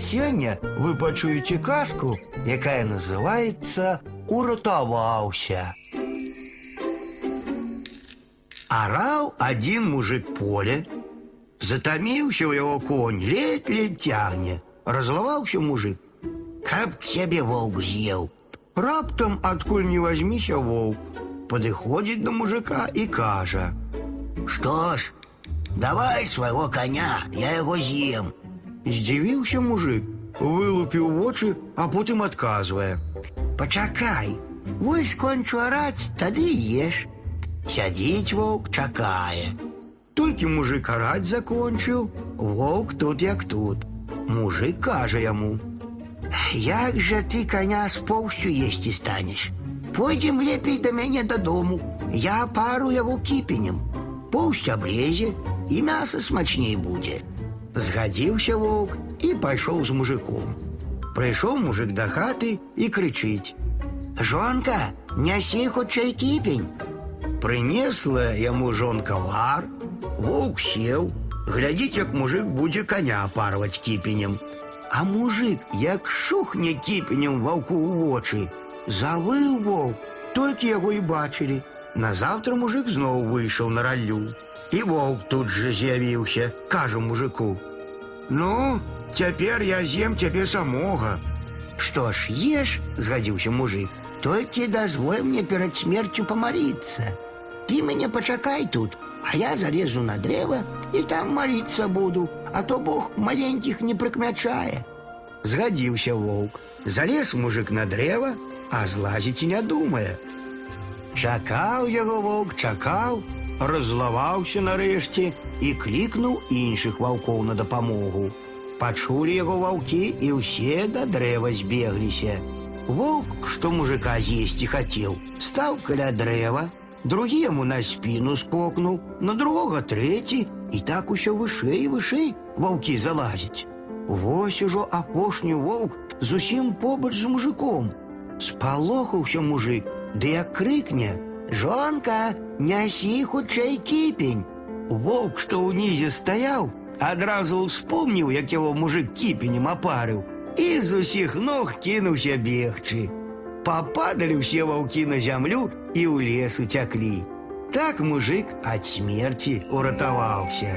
Сёння вы пачуеце казку, якая называется «Уратаваўся». Араў один мужик поле, затаміўся ў яго конь, ледь-ледь цягне. Разлаваўся мужик, каб сябе воўк з'еў. Раптам адкуль не возьміся воўк, падыходзіць до мужика і кажа: « Што ж, давай свайго коня, я яго з'ем. Здзівіўся мужик, вылупіў вочы, а потым адказвае: « Пачакай, вось скончу араць, тады еш. Сядзіць воўк чакае. Толькі мужик араць закончыў, воўк тут як тут. Мужик кажа яму: « Як жа ты коня з поўсцю есці станеш? Пойдзем лепей да мяне дадому. Я пару яго кіпенем. Поўсць аблезе і мяса смачней будзе. Згадзіўся воўк і пайшоў з мужиком. Прыйшоў мужик да хаты і крычыць: « Жонка, нясі хутчэй кіпень. Прынесла яму жонка вар, воўк сеў, глядзіць, як мужик будзе коня парваць кіпенем. А мужик, як шухне кіпенем ваўку ў вочы, завыў воўк, толькі яго і бачылі. Назаўтра мужик зноў выйшаў на раллю. І воўк тут жа з'явіўся, кажа мужику: « Ну, цяпер я з'ем цябе самога. Што ж, еш, згадзіўся мужик, толькі дазволь мне перад смерцю памарыцца. Ты мяне пачакай тут, а я залезу на дрэва і там маліцца буду, а то Бог маленькіх не прыкмячае. Згадзіўся воўк. Залез мужик на дрэва, а злазіць і не думае. Чакаў яго воўк, чакаў, разлаваўся нарэшце і клікнуў іншых ваўкоў на дапамогу. Пачулі яго ваўкі і ўсе да дрэва збегліся. Воўк, што мужика з'есці хацеў, стаў каля дрэва, другі яму на спіну скокнуў, на другога трэці, і так усё вышэй і вышэй ваўкі залазяць. Вось ужо апошні воўк зусім побач з мужиком. Спалохаўся мужик, ды як крыкне: « Жонка, нясі хутчэй кіпень. Воўк, што ўнізе стаяў, адразу ўспомніў, як яго мужик кіпенем апарыў, і з усіх ног кінуўся бегчы. Пападалі ўсе ваўкі на зямлю і ў лес уцяклі. Так мужик ад смерці уратаваўся.